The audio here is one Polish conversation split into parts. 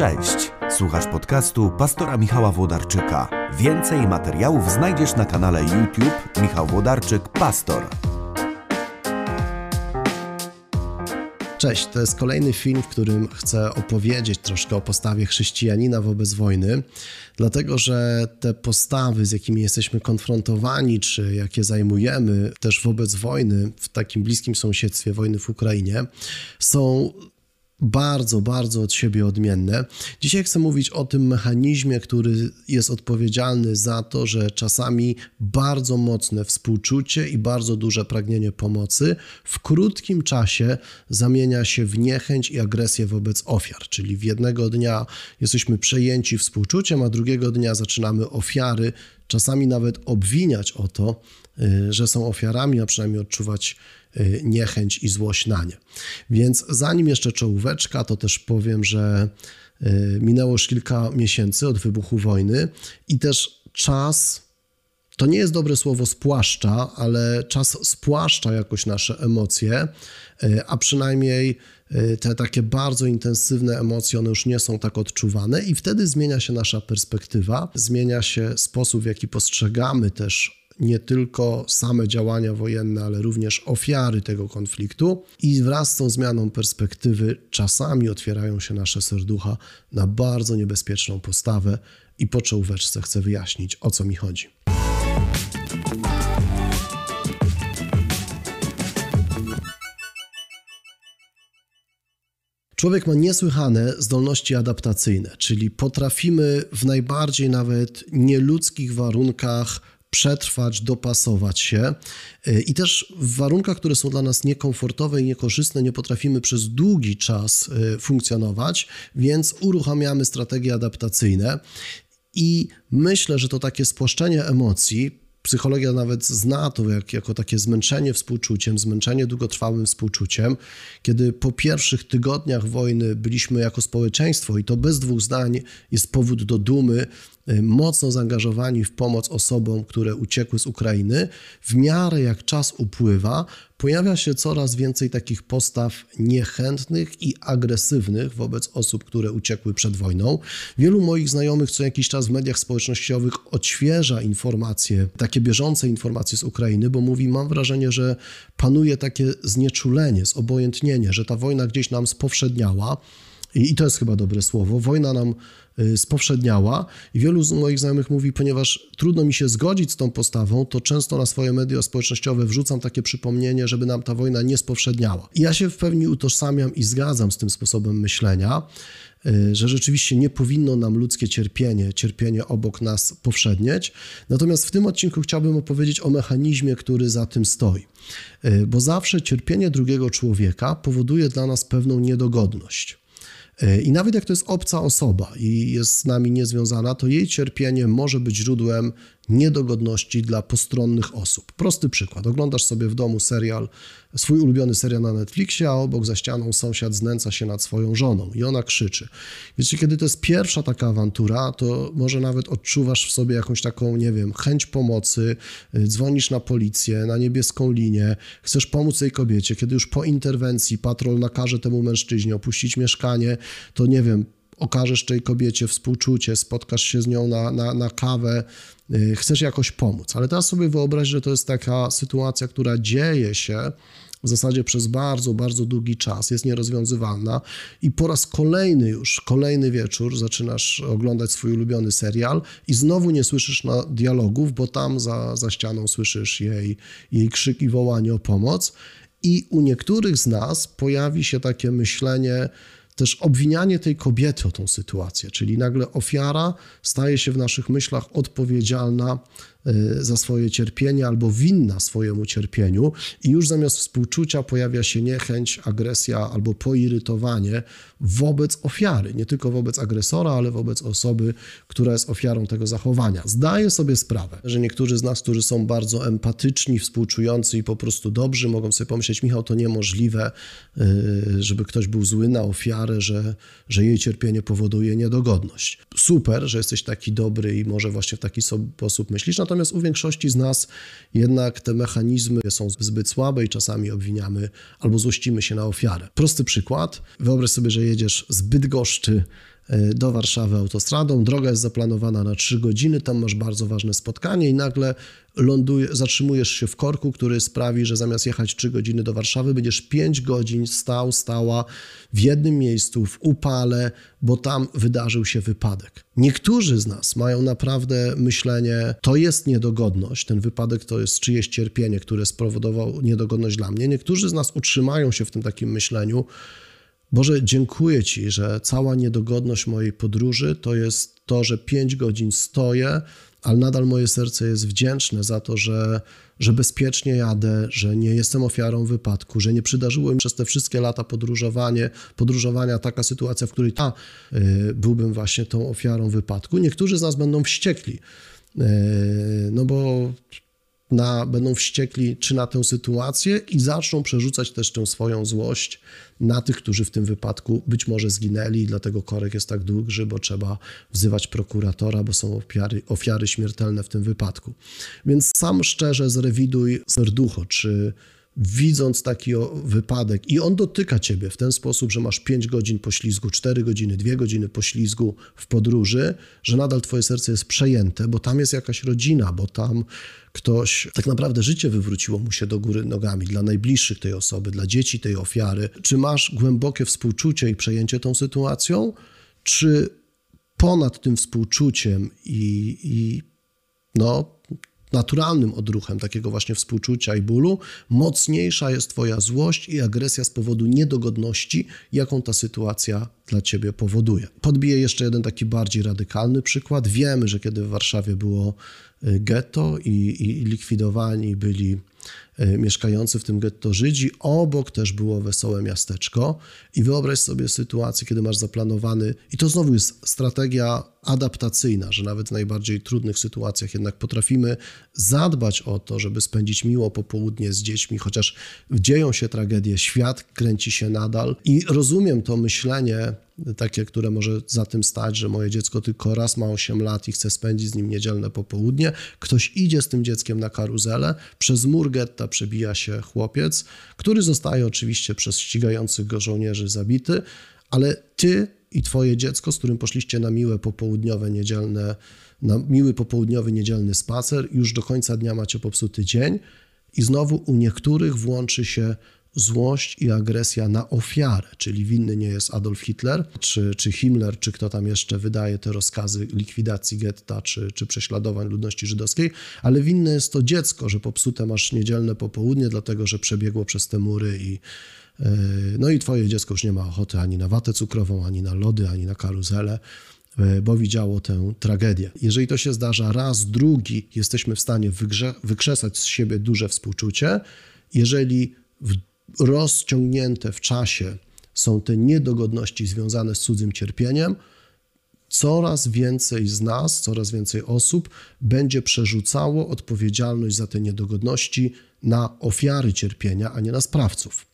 Cześć, słuchasz podcastu pastora Michała Włodarczyka. Więcej materiałów znajdziesz na kanale YouTube Michał Włodarczyk Pastor. Cześć, to jest kolejny film, w którym chcę opowiedzieć troszkę o postawie chrześcijanina wobec wojny, dlatego że te postawy, z jakimi jesteśmy konfrontowani, czy jakie zajmujemy też wobec wojny w takim bliskim sąsiedztwie wojny w Ukrainie, są bardzo, bardzo od siebie odmienne. Dzisiaj chcę mówić o tym mechanizmie, który jest odpowiedzialny za to, że czasami bardzo mocne współczucie i bardzo duże pragnienie pomocy w krótkim czasie zamienia się w niechęć i agresję wobec ofiar. Czyli w jednego dnia jesteśmy przejęci współczuciem, a drugiego dnia zaczynamy ofiary czasami nawet obwiniać o to, y, że są ofiarami, a przynajmniej odczuwać y, niechęć i złość na nie. Więc zanim jeszcze czołóweczka, to też powiem, że y, minęło już kilka miesięcy od wybuchu wojny i też czas to nie jest dobre słowo spłaszcza, ale czas spłaszcza jakoś nasze emocje, a przynajmniej te takie bardzo intensywne emocje, one już nie są tak odczuwane, i wtedy zmienia się nasza perspektywa, zmienia się sposób, w jaki postrzegamy też nie tylko same działania wojenne, ale również ofiary tego konfliktu. I wraz z tą zmianą perspektywy czasami otwierają się nasze serducha na bardzo niebezpieczną postawę. I po czołóweczce chcę wyjaśnić, o co mi chodzi. Człowiek ma niesłychane zdolności adaptacyjne, czyli potrafimy w najbardziej nawet nieludzkich warunkach przetrwać, dopasować się i też w warunkach, które są dla nas niekomfortowe i niekorzystne, nie potrafimy przez długi czas e, funkcjonować, więc uruchamiamy strategie adaptacyjne. I myślę, że to takie spłaszczenie emocji, Psychologia nawet zna to jak, jako takie zmęczenie współczuciem, zmęczenie długotrwałym współczuciem, kiedy po pierwszych tygodniach wojny byliśmy jako społeczeństwo, i to bez dwóch zdań jest powód do dumy, mocno zaangażowani w pomoc osobom, które uciekły z Ukrainy, w miarę jak czas upływa, pojawia się coraz więcej takich postaw niechętnych i agresywnych wobec osób, które uciekły przed wojną. Wielu moich znajomych co jakiś czas w mediach społecznościowych odświeża informacje, takie bieżące informacje z Ukrainy, bo mówi: Mam wrażenie, że panuje takie znieczulenie, zobojętnienie, że ta wojna gdzieś nam spowszedniała. I, to jest chyba dobre słowo. Wojna nam y, spowszedniała i wielu z moich znajomych mówi, ponieważ trudno mi się zgodzić z tą postawą, to często na swoje media społecznościowe wrzucam takie przypomnienie, żeby nam ta wojna nie spowszedniała. I ja się w pełni utożsamiam i zgadzam z tym sposobem myślenia, y, że rzeczywiście nie powinno nam ludzkie cierpienie, cierpienie obok nas powszednieć. Natomiast w tym odcinku chciałbym opowiedzieć o mechanizmie, który za tym stoi. Y, bo zawsze cierpienie drugiego człowieka powoduje dla nas pewną niedogodność. I nawet jak to jest obca osoba i jest z nami niezwiązana, to jej cierpienie może być źródłem niedogodności dla postronnych osób. Prosty przykład. Oglądasz sobie w domu serial, swój ulubiony serial na Netflixie, a obok za ścianą sąsiad znęca się nad swoją żoną i ona krzyczy. Wiecie, kiedy to jest pierwsza taka awantura, to może nawet odczuwasz w sobie jakąś taką, nie wiem, chęć pomocy, y, dzwonisz na policję, na niebieską linię, chcesz pomóc tej kobiecie. Kiedy już po interwencji patrol nakaże temu mężczyźnie opuścić mieszkanie, to nie wiem, okażesz tej kobiecie współczucie, spotkasz się z nią na, na, na kawę, y, chcesz jakoś pomóc. Ale teraz sobie wyobraź, że to jest taka sytuacja, która dzieje się w zasadzie przez bardzo, bardzo długi czas, jest nierozwiązywalna i po raz kolejny już, kolejny wieczór zaczynasz oglądać swój ulubiony serial i znowu nie słyszysz na dialogów, bo tam za, za ścianą słyszysz jej, jej krzyk i wołanie o pomoc i u niektórych z nas pojawi się takie myślenie, też obwinianie tej kobiety o tą sytuację, czyli nagle ofiara staje się w naszych myślach odpowiedzialna za swoje cierpienie albo winna swojemu cierpieniu, i już zamiast współczucia pojawia się niechęć, agresja albo poirytowanie wobec ofiary, nie tylko wobec agresora, ale wobec osoby, która jest ofiarą tego zachowania. Zdaję sobie sprawę, że niektórzy z nas, którzy są bardzo empatyczni, współczujący i po prostu dobrzy, mogą sobie pomyśleć, Michał, to niemożliwe, y, żeby ktoś był zły na ofiarę, że, że jej cierpienie powoduje niedogodność. Super, że jesteś taki dobry i może właśnie w taki sposób myślisz, natomiast u większości z nas jednak te mechanizmy są zbyt słabe i czasami obwiniamy albo złościmy się na ofiarę. Prosty przykład. Wyobraź sobie, że jedziesz z Bydgoszczy do Warszawy autostradą. Droga jest zaplanowana na 3 godziny, tam masz bardzo ważne spotkanie i nagle ląduje, zatrzymujesz się w korku, który sprawi, że zamiast jechać 3 godziny do Warszawy, będziesz 5 godzin stał, stała w jednym miejscu, w upale, bo tam wydarzył się wypadek. Niektórzy z nas mają naprawdę myślenie, to jest niedogodność, ten wypadek to jest czyjeś cierpienie, które spowodował niedogodność dla mnie. Niektórzy z nas utrzymają się w tym takim myśleniu, Boże, dziękuję Ci, że cała niedogodność mojej podróży to jest to, że 5 godzin stoję, ale nadal moje serce jest wdzięczne za to, że, że bezpiecznie jadę, że nie jestem ofiarą wypadku, że nie przydarzyło mi przez te wszystkie lata podróżowanie, podróżowania taka sytuacja, w której ta y, byłbym właśnie tą ofiarą wypadku. Niektórzy z nas będą wściekli, y, no bo na, będą wściekli czy na tę sytuację i zaczną przerzucać też tę swoją złość na tych, którzy w tym wypadku być może zginęli, dlatego korek jest tak długi, bo trzeba wzywać prokuratora, bo są ofiary, ofiary śmiertelne w tym wypadku. Więc sam szczerze zrewiduj serducho, czy widząc taki wypadek i on dotyka ciebie w ten sposób, że masz 5 godzin poślizgu, 4 godziny, 2 godziny poślizgu w podróży, że nadal twoje serce jest przejęte, bo tam jest jakaś rodzina, bo tam ktoś, tak naprawdę życie wywróciło mu się do góry nogami dla najbliższych tej osoby, dla dzieci tej ofiary. Czy masz głębokie współczucie i przejęcie tą sytuacją, czy ponad tym współczuciem i, i no, naturalnym odruchem takiego właśnie współczucia i bólu, mocniejsza jest Twoja złość i agresja z powodu niedogodności, jaką ta sytuacja dla Ciebie powoduje. Podbiję jeszcze jeden taki bardziej radykalny przykład. Wiemy, że kiedy w Warszawie było y, getto i, i likwidowani byli mieszkający w tym getto Żydzi. Obok też było wesołe miasteczko. I wyobraź sobie sytuację, kiedy masz zaplanowany, i to znowu jest strategia adaptacyjna, że nawet w najbardziej trudnych sytuacjach jednak potrafimy zadbać o to, żeby spędzić miło popołudnie z dziećmi, chociaż dzieją się tragedie, świat kręci się nadal. I rozumiem to myślenie takie, które może za tym stać, że moje dziecko tylko raz ma 8 lat i chce spędzić z nim niedzielne popołudnie. Ktoś idzie z tym dzieckiem na karuzelę, przez mur getta przebija się chłopiec, który zostaje oczywiście przez ścigających go żołnierzy zabity, ale ty i twoje dziecko, z którym poszliście na miłe popołudniowe niedzielne, na miły popołudniowy niedzielny spacer, już do końca dnia macie popsuty dzień i znowu u niektórych włączy się złość i agresja na ofiarę, czyli winny nie jest Adolf Hitler, czy, czy Himmler, czy kto tam jeszcze wydaje te rozkazy likwidacji getta, czy, czy prześladowań ludności żydowskiej, ale winne jest to dziecko, że popsute masz niedzielne popołudnie, dlatego że przebiegło przez te mury i e, no i twoje dziecko już nie ma ochoty ani na watę cukrową, ani na lody, ani na karuzelę, e, bo widziało tę tragedię. Jeżeli to się zdarza raz, drugi, jesteśmy w stanie wykrzesać z siebie duże współczucie. Jeżeli w rozciągnięte w czasie są te niedogodności związane z cudzym cierpieniem, coraz więcej z nas, coraz więcej osób będzie przerzucało odpowiedzialność za te niedogodności na ofiary cierpienia, a nie na sprawców.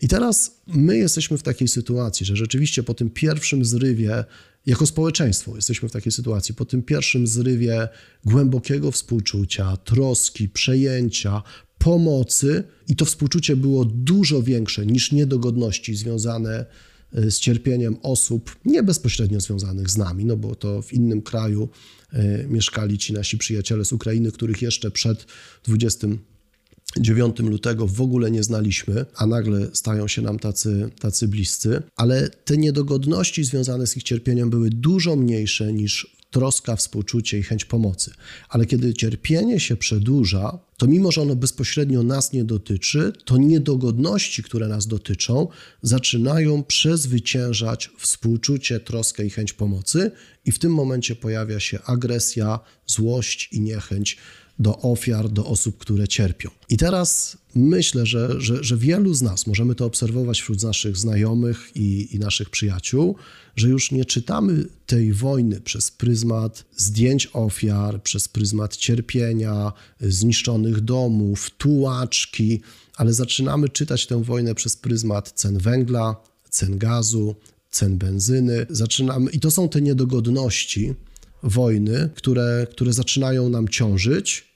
I teraz my jesteśmy w takiej sytuacji, że rzeczywiście po tym pierwszym zrywie, jako społeczeństwo, jesteśmy w takiej sytuacji, po tym pierwszym zrywie głębokiego współczucia, troski, przejęcia, pomocy i to współczucie było dużo większe niż niedogodności związane e, z cierpieniem osób nie bezpośrednio związanych z nami, no bo to w innym kraju e, mieszkali ci nasi przyjaciele z Ukrainy, których jeszcze przed 29 lutego w ogóle nie znaliśmy, a nagle stają się nam tacy, tacy bliscy, ale te niedogodności związane z ich cierpieniem były dużo mniejsze niż troska, współczucie i chęć pomocy. Ale kiedy cierpienie się przedłuża, to mimo, że ono bezpośrednio nas nie dotyczy, to niedogodności, które nas dotyczą, zaczynają przezwyciężać współczucie, troskę i chęć pomocy, i w tym momencie pojawia się agresja, złość i niechęć do ofiar, do osób, które cierpią. I teraz myślę, że, że, że wielu z nas, możemy to obserwować wśród naszych znajomych i, i naszych przyjaciół, że już nie czytamy tej wojny przez pryzmat zdjęć ofiar, przez pryzmat cierpienia, zniszczonych domów, tułaczki, ale zaczynamy czytać tę wojnę przez pryzmat cen węgla, cen gazu, cen benzyny. Zaczynamy, i to są te niedogodności wojny, które, które zaczynają nam ciążyć,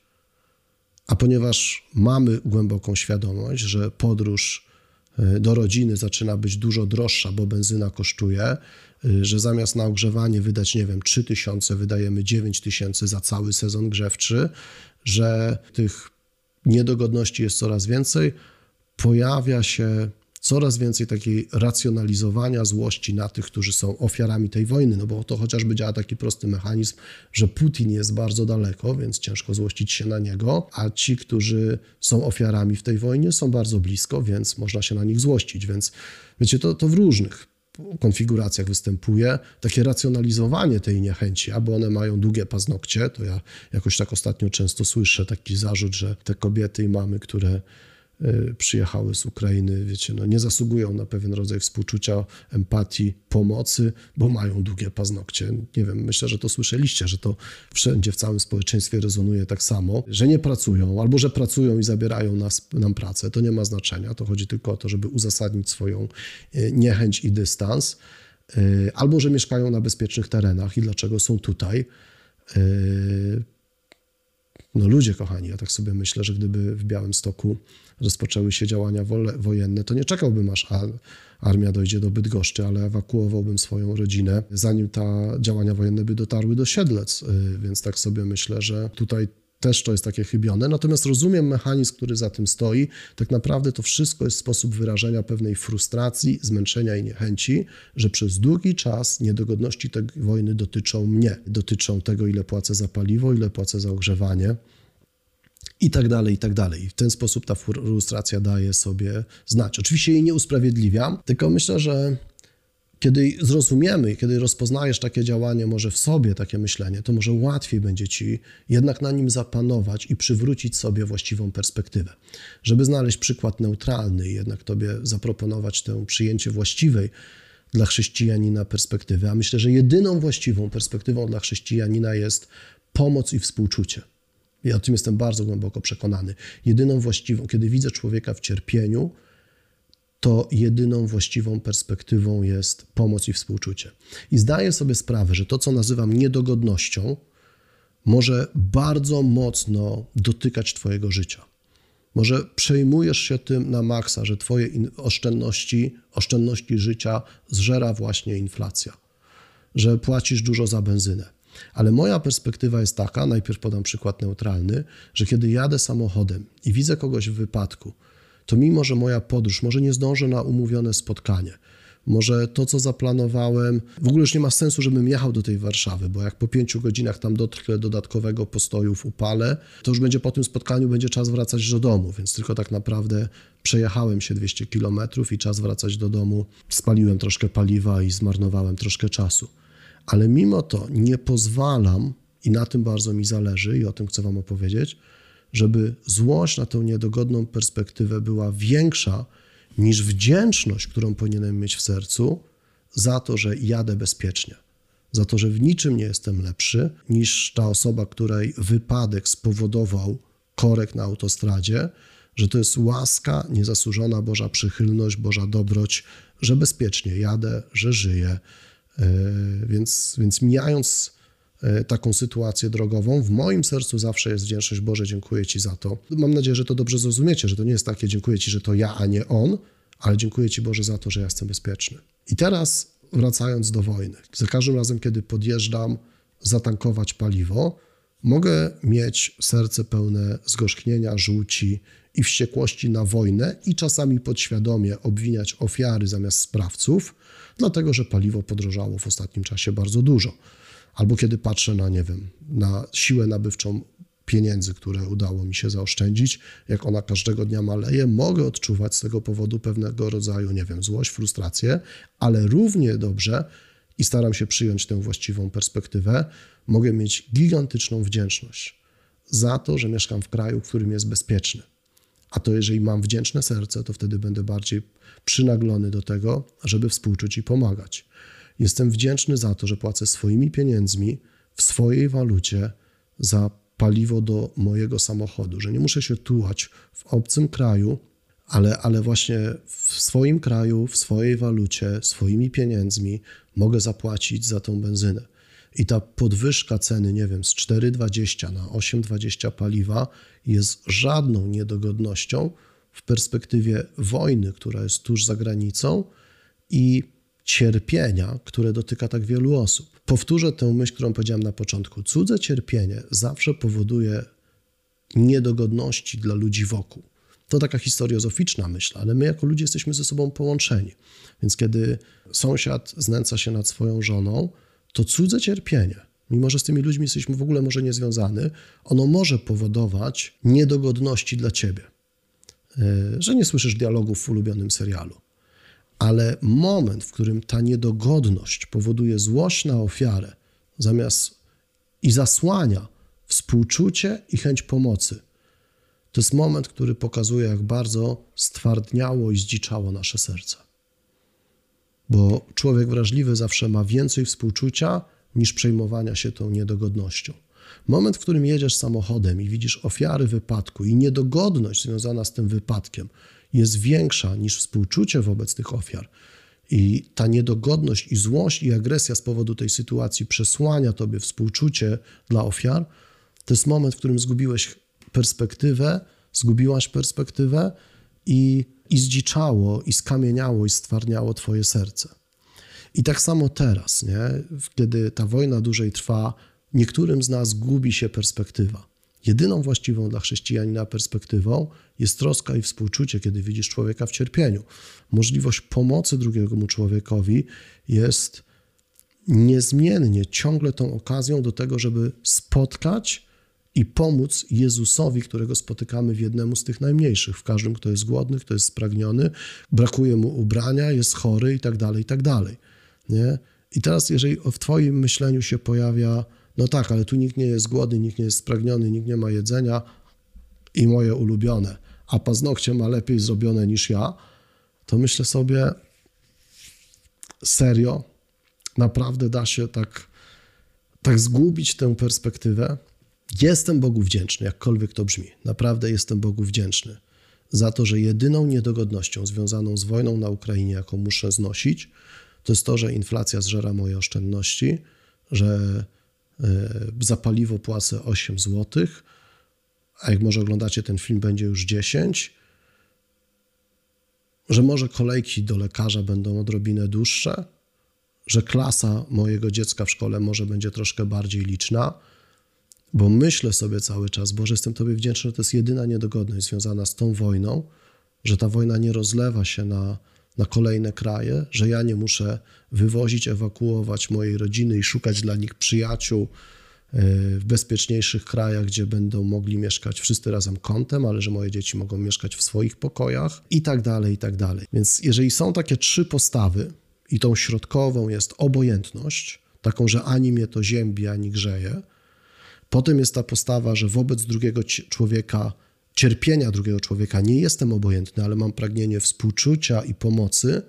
a ponieważ mamy głęboką świadomość, że podróż y, do rodziny zaczyna być dużo droższa, bo benzyna kosztuje, y, że zamiast na ogrzewanie wydać, nie wiem, 3 tysiące, wydajemy 9 tysięcy za cały sezon grzewczy, że tych niedogodności jest coraz więcej, pojawia się coraz więcej takiej racjonalizowania złości na tych, którzy są ofiarami tej wojny, no bo to chociażby działa taki prosty mechanizm, że Putin jest bardzo daleko, więc ciężko złościć się na niego, a ci, którzy są ofiarami w tej wojnie, są bardzo blisko, więc można się na nich złościć. Więc wiecie, to, to w różnych konfiguracjach występuje takie racjonalizowanie tej niechęci, albo one mają długie paznokcie, to ja jakoś tak ostatnio często słyszę taki zarzut, że te kobiety i mamy, które przyjechały z Ukrainy, wiecie, no nie zasługują na pewien rodzaj współczucia, empatii, pomocy, bo mają długie paznokcie. Nie wiem, myślę, że to słyszeliście, że to wszędzie w całym społeczeństwie rezonuje tak samo, że nie pracują, albo że pracują i zabierają nas, nam pracę. To nie ma znaczenia. To chodzi tylko o to, żeby uzasadnić swoją y, niechęć i dystans, y, albo że mieszkają na bezpiecznych terenach i dlaczego są tutaj no ludzie kochani, ja tak sobie myślę, że gdyby w Białym Stoku rozpoczęły się działania wojenne, to nie czekałbym aż armia dojdzie do Bydgoszczy, ale ewakuowałbym swoją rodzinę, zanim ta działania wojenne by dotarły do Siedlec. Y, więc tak sobie myślę, że tutaj też to jest takie chybione. Natomiast rozumiem mechanizm, który za tym stoi. Tak naprawdę to wszystko jest sposób wyrażenia pewnej frustracji, zmęczenia i niechęci, że przez długi czas niedogodności tej wojny dotyczą mnie. Dotyczą tego, ile płacę za paliwo, ile płacę za ogrzewanie i tak dalej, i tak dalej. W ten sposób ta frustracja daje sobie znać. Oczywiście jej nie usprawiedliwiam, tylko myślę, że kiedy zrozumiemy, kiedy rozpoznajesz takie działanie może w sobie, takie myślenie, to może łatwiej będzie ci jednak na nim zapanować i przywrócić sobie właściwą perspektywę. Żeby znaleźć przykład neutralny i jednak tobie zaproponować tę przyjęcie właściwej dla chrześcijanina perspektywy, a myślę, że jedyną właściwą perspektywą dla chrześcijanina jest pomoc i współczucie. Ja o tym jestem bardzo głęboko przekonany. Jedyną właściwą, kiedy widzę człowieka w cierpieniu, to jedyną właściwą perspektywą jest pomoc i współczucie. I zdaję sobie sprawę, że to, co nazywam niedogodnością, może bardzo mocno dotykać Twojego życia. Może przejmujesz się tym na maksa, że Twoje oszczędności, oszczędności życia zżera właśnie inflacja, że płacisz dużo za benzynę. Ale moja perspektywa jest taka, najpierw podam przykład neutralny, że kiedy jadę samochodem i widzę kogoś w wypadku, to mimo, że moja podróż może nie zdążę na umówione spotkanie, może to, co zaplanowałem, w ogóle już nie ma sensu, żebym jechał do tej Warszawy, bo jak po pięciu godzinach tam dotrę dodatkowego postoju w upale, to już będzie po tym spotkaniu, będzie czas wracać do domu, więc tylko tak naprawdę przejechałem się 200 kilometrów i czas wracać do domu. Spaliłem troszkę paliwa i zmarnowałem troszkę czasu. Ale mimo to nie pozwalam, i na tym bardzo mi zależy, i o tym chcę Wam opowiedzieć, żeby złość na tę niedogodną perspektywę była większa niż wdzięczność, którą powinienem mieć w sercu za to, że jadę bezpiecznie. Za to, że w niczym nie jestem lepszy niż ta osoba, której wypadek spowodował korek na autostradzie, że to jest łaska, niezasłużona Boża przychylność, Boża dobroć, że bezpiecznie jadę, że żyję. E, więc, więc mijając taką sytuację drogową. W moim sercu zawsze jest wdzięczność. Boże, dziękuję Ci za to. Mam nadzieję, że to dobrze zrozumiecie, że to nie jest takie dziękuję Ci, że to ja, a nie on, ale dziękuję Ci Boże za to, że ja jestem bezpieczny. I teraz wracając do wojny. Za każdym razem, kiedy podjeżdżam zatankować paliwo, mogę mieć serce pełne zgorzknienia, żółci i wściekłości na wojnę i czasami podświadomie obwiniać ofiary zamiast sprawców, dlatego że paliwo podrożało w ostatnim czasie bardzo dużo albo kiedy patrzę na, nie wiem, na siłę nabywczą pieniędzy, które udało mi się zaoszczędzić, jak ona każdego dnia maleje, mogę odczuwać z tego powodu pewnego rodzaju, nie wiem, złość, frustrację, ale równie dobrze i staram się przyjąć tę właściwą perspektywę, mogę mieć gigantyczną wdzięczność za to, że mieszkam w kraju, w którym jest bezpieczny. A to jeżeli mam wdzięczne serce, to wtedy będę bardziej przynaglony do tego, żeby współczuć i pomagać. Jestem wdzięczny za to, że płacę swoimi pieniędzmi w swojej walucie za paliwo do mojego samochodu, że nie muszę się tułać w obcym kraju, ale, ale właśnie w swoim kraju, w swojej walucie, swoimi pieniędzmi mogę zapłacić za tą benzynę. I ta podwyżka ceny, nie wiem, z 4,20 na 8,20 paliwa jest żadną niedogodnością w perspektywie wojny, która jest tuż za granicą i cierpienia, które dotyka tak wielu osób. Powtórzę tę myśl, którą powiedziałem na początku. Cudze cierpienie zawsze powoduje niedogodności dla ludzi wokół. To taka historiozoficzna myśl, ale my jako ludzie jesteśmy ze sobą połączeni. Więc kiedy sąsiad znęca się nad swoją żoną, to cudze cierpienie, mimo że z tymi ludźmi jesteśmy w ogóle może niezwiązani, ono może powodować niedogodności dla ciebie. E, że nie słyszysz dialogów w ulubionym serialu. Ale moment, w którym ta niedogodność powoduje złość na ofiarę, zamiast i zasłania współczucie i chęć pomocy, to jest moment, który pokazuje, jak bardzo stwardniało i zdziczało nasze serce. Bo człowiek wrażliwy zawsze ma więcej współczucia niż przejmowania się tą niedogodnością. Moment, w którym jedziesz samochodem i widzisz ofiary wypadku i niedogodność związana z tym wypadkiem jest większa niż współczucie wobec tych ofiar, i ta niedogodność, i złość, i agresja z powodu tej sytuacji przesłania tobie współczucie dla ofiar, to jest moment, w którym zgubiłeś perspektywę, zgubiłaś perspektywę i, i zdziczało, i skamieniało, i stwarniało twoje serce. I tak samo teraz, nie? kiedy ta wojna dłużej trwa, niektórym z nas gubi się perspektywa. Jedyną właściwą dla chrześcijanina perspektywą jest troska i współczucie, kiedy widzisz człowieka w cierpieniu. Możliwość pomocy drugiemu człowiekowi jest niezmiennie ciągle tą okazją do tego, żeby spotkać i pomóc Jezusowi, którego spotykamy w jednemu z tych najmniejszych, w każdym, kto jest głodny, kto jest spragniony, brakuje mu ubrania, jest chory i tak dalej, i tak dalej. Nie? I teraz, jeżeli w Twoim myśleniu się pojawia, no tak, ale tu nikt nie jest głodny, nikt nie jest spragniony, nikt nie ma jedzenia i moje ulubione, a paznokcie ma lepiej zrobione niż ja, to myślę sobie, serio, naprawdę da się tak, tak zgubić tę perspektywę. Jestem Bogu wdzięczny, jakkolwiek to brzmi. Naprawdę jestem Bogu wdzięczny za to, że jedyną niedogodnością związaną z wojną na Ukrainie, jaką muszę znosić, to jest to, że inflacja zżera moje oszczędności, że za paliwo płacę 8 zł, a jak może oglądacie ten film, będzie już 10, że może kolejki do lekarza będą odrobinę dłuższe, że klasa mojego dziecka w szkole może będzie troszkę bardziej liczna, bo myślę sobie cały czas, Boże, jestem Tobie wdzięczny, to jest jedyna niedogodność związana z tą wojną, że ta wojna nie rozlewa się na na kolejne kraje, że ja nie muszę wywozić, ewakuować mojej rodziny i szukać dla nich przyjaciół e, w bezpieczniejszych krajach, gdzie będą mogli mieszkać wszyscy razem kątem, ale że moje dzieci mogą mieszkać w swoich pokojach i tak dalej, i tak dalej. Więc jeżeli są takie trzy postawy i tą środkową jest obojętność, taką, że ani mnie to ziębi, ani grzeje, potem jest ta postawa, że wobec drugiego człowieka cierpienia drugiego człowieka nie jestem obojętny, ale mam pragnienie współczucia i pomocy.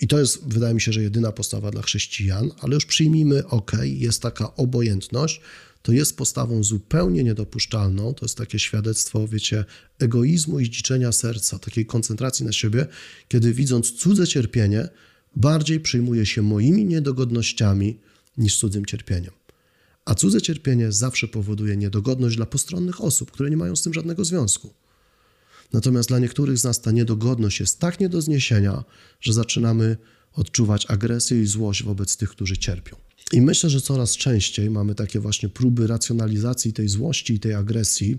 I to jest, wydaje mi się, że jedyna postawa dla chrześcijan, ale już przyjmijmy, ok, jest taka obojętność, to jest postawą zupełnie niedopuszczalną. To jest takie świadectwo, wiecie, egoizmu i zdziczenia serca, takiej koncentracji na siebie, kiedy widząc cudze cierpienie, bardziej przejmuje się moimi niedogodnościami niż cudzym cierpieniem. A cudze cierpienie zawsze powoduje niedogodność dla postronnych osób, które nie mają z tym żadnego związku. Natomiast dla niektórych z nas ta niedogodność jest tak nie do zniesienia, że zaczynamy odczuwać agresję i złość wobec tych, którzy cierpią. I myślę, że coraz częściej mamy takie właśnie próby racjonalizacji tej złości i tej agresji,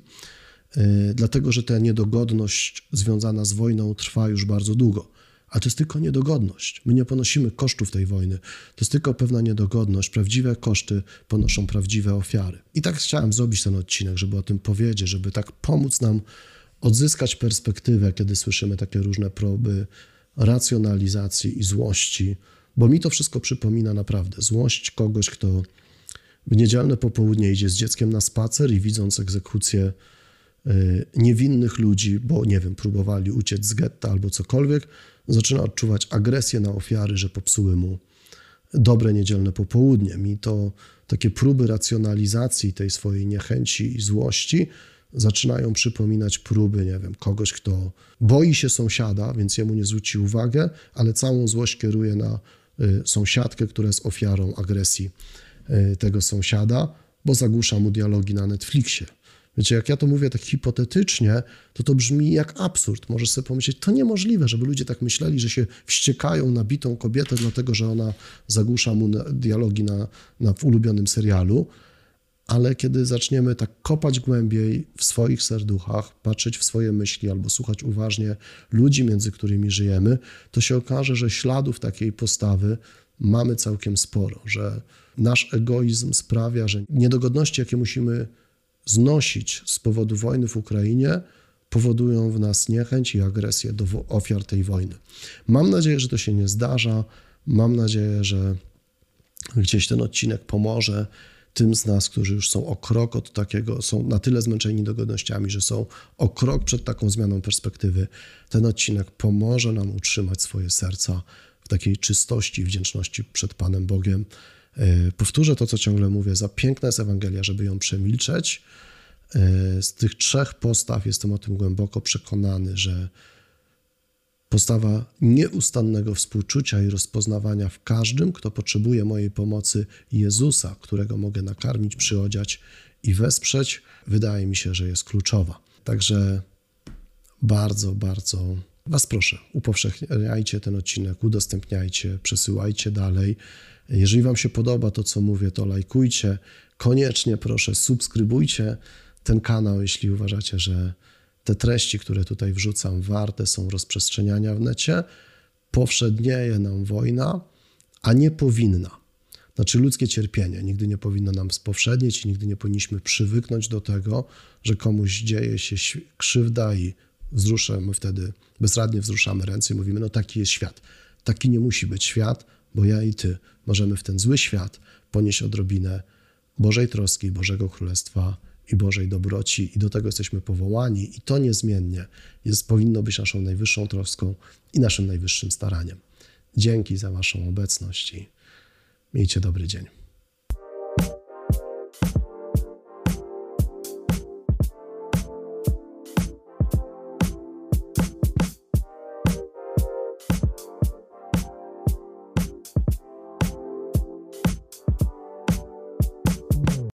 yy, dlatego że ta niedogodność związana z wojną trwa już bardzo długo. A to jest tylko niedogodność. My nie ponosimy kosztów tej wojny. To jest tylko pewna niedogodność. Prawdziwe koszty ponoszą prawdziwe ofiary. I tak chciałem zrobić ten odcinek, żeby o tym powiedzieć, żeby tak pomóc nam odzyskać perspektywę, kiedy słyszymy takie różne próby racjonalizacji i złości, bo mi to wszystko przypomina naprawdę złość kogoś, kto w niedzielne popołudnie idzie z dzieckiem na spacer i widząc egzekucję y, niewinnych ludzi, bo nie wiem, próbowali uciec z getta albo cokolwiek, zaczyna odczuwać agresję na ofiary, że popsuły mu dobre niedzielne popołudnie. Mi to takie próby racjonalizacji tej swojej niechęci i złości zaczynają przypominać próby, nie wiem, kogoś, kto boi się sąsiada, więc jemu nie zwróci uwagę, ale całą złość kieruje na y, sąsiadkę, która jest ofiarą agresji y, tego sąsiada, bo zagłusza mu dialogi na Netflixie. Wiecie, jak ja to mówię tak hipotetycznie, to to brzmi jak absurd. Możesz sobie pomyśleć, to niemożliwe, żeby ludzie tak myśleli, że się wściekają na bitą kobietę, dlatego że ona zagłusza mu dialogi na, na w ulubionym serialu. Ale kiedy zaczniemy tak kopać głębiej w swoich serduchach, patrzeć w swoje myśli albo słuchać uważnie ludzi, między którymi żyjemy, to się okaże, że śladów takiej postawy mamy całkiem sporo, że nasz egoizm sprawia, że niedogodności, jakie musimy znosić z powodu wojny w Ukrainie, powodują w nas niechęć i agresję do ofiar tej wojny. Mam nadzieję, że to się nie zdarza. Mam nadzieję, że gdzieś ten odcinek pomoże tym z nas, którzy już są o krok od takiego, są na tyle zmęczeni dogodnościami, że są o krok przed taką zmianą perspektywy. Ten odcinek pomoże nam utrzymać swoje serca w takiej czystości, wdzięczności przed Panem Bogiem. E, powtórzę to, co ciągle mówię. Za piękna jest Ewangelia, żeby ją przemilczeć. E, z tych trzech postaw jestem o tym głęboko przekonany, że postawa nieustannego współczucia i rozpoznawania w każdym, kto potrzebuje mojej pomocy, Jezusa, którego mogę nakarmić, przyodziać i wesprzeć, wydaje mi się, że jest kluczowa. Także bardzo, bardzo Was proszę, upowszechniajcie ten odcinek, udostępniajcie, przesyłajcie dalej. Jeżeli Wam się podoba to, co mówię, to lajkujcie. Koniecznie proszę, subskrybujcie ten kanał, jeśli uważacie, że te treści, które tutaj wrzucam, warte są rozprzestrzeniania w necie. Powszednieje nam wojna, a nie powinna. Znaczy ludzkie cierpienie nigdy nie powinno nam spowszednieć i nigdy nie powinniśmy przywyknąć do tego, że komuś dzieje się krzywda i wzruszamy wtedy, bezradnie wzruszamy ręce i mówimy, no taki jest świat. Taki nie musi być świat, bo ja i ty możemy w ten zły świat ponieść odrobinę Bożej troski, Bożego Królestwa i Bożej dobroci i do tego jesteśmy powołani i to niezmiennie jest, powinno być naszą najwyższą troską i naszym najwyższym staraniem. Dzięki za Waszą obecność i miejcie dobry dzień.